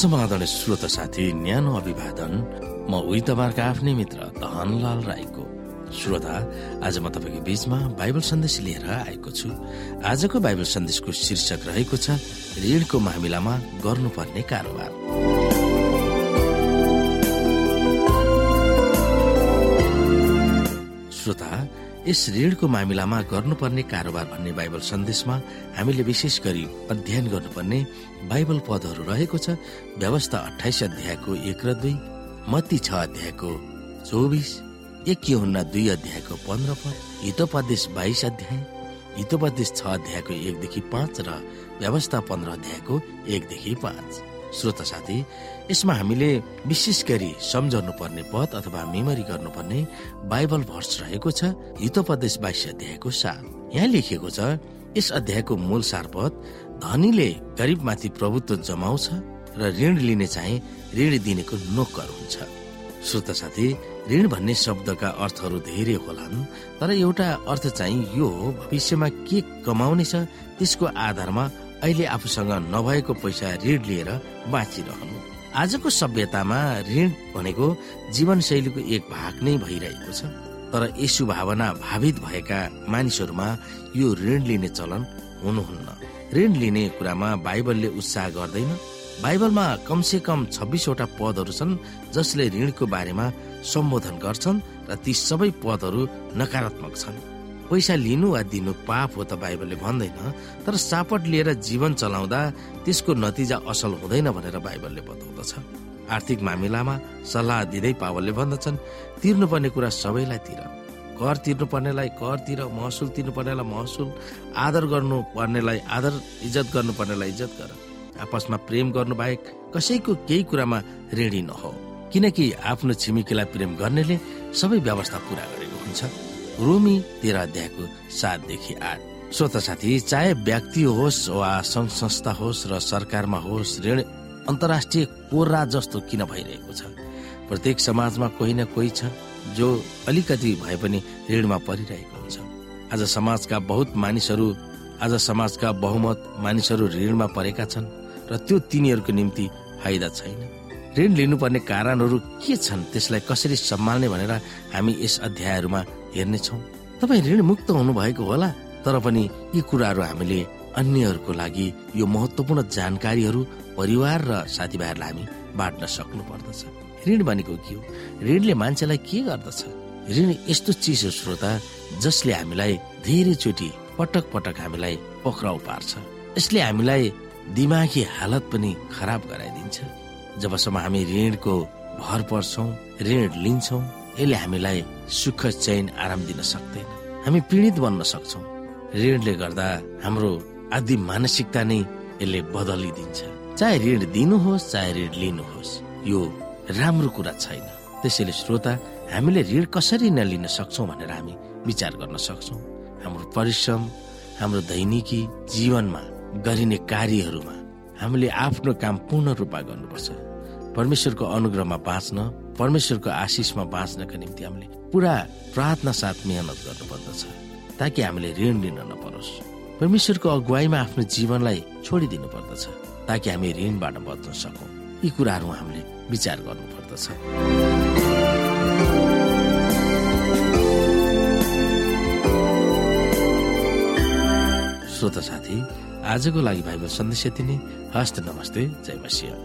समाधान श्रोत साथी न्यानो अभिवादन। म उही तपाईँहरूको आफ्नै मित्र धनलाल राईको। श्रोता आज म तपाईँको बीचमा बाइबल सन्देश लिएर आएको छु। आजको बाइबल सन्देशको शीर्षक रहेको छ ऋणको मामिलामा गर्नुपर्ने कारोबार। श्रोता यस ऋणको मामिलामा गर्नुपर्ने कारोबार भन्ने बाइबल सन्देशमा हामीले विशेष गरी अध्ययन गर्नुपर्ने बाइबल पदहरू रहेको छ। व्यवस्था अठाइस अध्यायको एक र दुई मती छ अध्यायको चौबिस एक हुन्न दुई अध्यायको पन्ध्र पद हितोपदेश बाइस अध्याय हितोपदेश छ अध्यायको एकदेखि पाँच र व्यवस्था पन्ध्र अध्यायको एकदेखि पाँच। श्रोता साथी यसमा हामीले विशेष गरी सम्झाउनु पर्ने पद अथवा मेमोरी गर्नुपर्ने बाइबल भर्स रहेको छ हितोपदेश बाइस अध्यायको साथ यहाँ लेखिएको छ यस अध्यायको मूल सार पद धनीले गरिबमाथि प्रभुत्व जमाउँछ र ऋण लिने चाहिँ ऋण दिनेको नोकर हुन्छ। श्रोता साथी ऋण भन्ने शब्दका अर्थहरू धेरै होलान् तर एउटा अर्थ चाहिँ यो हो भविष्यमा के कमाउने छ त्यसको आधारमा अहिले आफूसँग नभएको पैसा ऋण लिएर बाँचिरहनु। आजको सभ्यतामा ऋण भनेको जीवनशैलीको एक भाग नै भइरहेको छ। तर यसु भावना भावित भएका मानिसहरूमा यो ऋण लिने चलन हुनुहुन्न। ऋण लिने कुरामा बाइबलले उत्साह गर्दैन। बाइबलमा कमसे कम छब्बिसवटा पदहरू छन् जसले ऋणको बारेमा सम्बोधन गर्छन् र ती सबै पदहरू नकारात्मक छन्। पैसा लिनु वा दिनु पाप हो त बाइबलले भन्दैन तर सापट लिएर जीवन चलाउँदा त्यसको नतिजा असल हुँदैन भनेर बाइबलले बताउँदछ। आर्थिक मामिलामा सल्लाह दिँदै पावलले भन्दछन् तिर्नुपर्ने कुरा सबैलाई तिर कर तिर्नु पर्नेलाई कर तिर महसुल तिर्नु पर्नेलाई महसुल आदर गर्नु पर्नेलाई आदर इज्जत गर्नु पर्नेलाई इज्जत गर। आपसमा प्रेम गर्नु बाहेक कसैको केही कुरामा ऋणी नहो। किनकि आफ्नो छिमेकीलाई प्रेम गर्नेले सबै व्यवस्था पूरा गरेको हुन्छ। रोमी तेह्र अध्यायको सातदेखि आठ। श्रोत साथी चाहे व्यक्ति होस् वा सङ्घ संस्था होस् र सरकारमा होस् ऋण अन्तर्राष्ट्रिय कोर्रा जस्तो किन भइरहेको छ? प्रत्येक समाजमा कोही न कोही छ जो अलिकति भए पनि ऋणमा परिरहेको हुन्छ। आज समाजका बहुत मानिसहरू आज समाजका बहुमत मानिसहरू ऋणमा परेका छन् र त्यो तिनीहरूको निम्ति फाइदा छैन। ऋण लिनुपर्ने कारणहरू के छन् त्यसलाई कसरी सम्हाल्ने भनेर हामी यस अध्यायहरूमा हेर्नेछौँ तपाईँ ऋण मुक्त हुनु भएको होला तर पनि यी कुराहरू हामीले अन्यहरूको लागि यो महत्वपूर्ण जानकारीहरू परिवार र साथीभाइहरूलाई हामी बाँड्न सक्नु पर्दछ। ऋण भनेको के हो? ऋणले मान्छेलाई के गर्दछ? ऋण यस्तो चिज हो श्रोता जसले हामीलाई धेरैचोटि पटक पटक हामीलाई पक्राउ पार्छ। यसले हामीलाई दिमागी हालत पनि खराब गराइदिन्छ। जबसम्म हामी ऋणको भर पर्छौ ऋण लिन्छौ यसले हामीलाई सुख चैन आराम दिन सक्दैन। हामी पीडित बन्न सक्छौ। ऋणले गर्दा हाम्रो आदि मानसिकता नै यसले बदलिदिन्छ। चाहे ऋण दिनुहोस् चाहे ऋण लिनुहोस् यो राम्रो कुरा छैन। त्यसैले श्रोता हामीले ऋण कसरी नलिन सक्छौ भनेर हामी विचार गर्न सक्छौ। हाम्रो परिश्रम हाम्रो दैनिकी जीवनमा गरिने कार्यहरूमा हामीले आफ्नो काम पूर्ण रूपमा गर्नुपर्छ। परमेश्वरको अनुग्रहमा बाँच्न परमेश्वरको आशिषमा बाँच्नका निम्ति हामीले पुरा प्रार्थना साथ मेहनत गर्नुपर्दछ ताकि हामीले ऋण लिन नपरोस्। परमेश्वरको अगुवाईमा आफ्नो जीवनलाई छोडिदिनु पर्दछ ताकि हामी ऋणबाट बच्न सकौँ। यी कुराहरू हामीले विचार गर्नुपर्दछ। श्रोता साथी आजको लागि बाइबल सन्देश यति नै। हस्त नमस्ते जय मसिंह।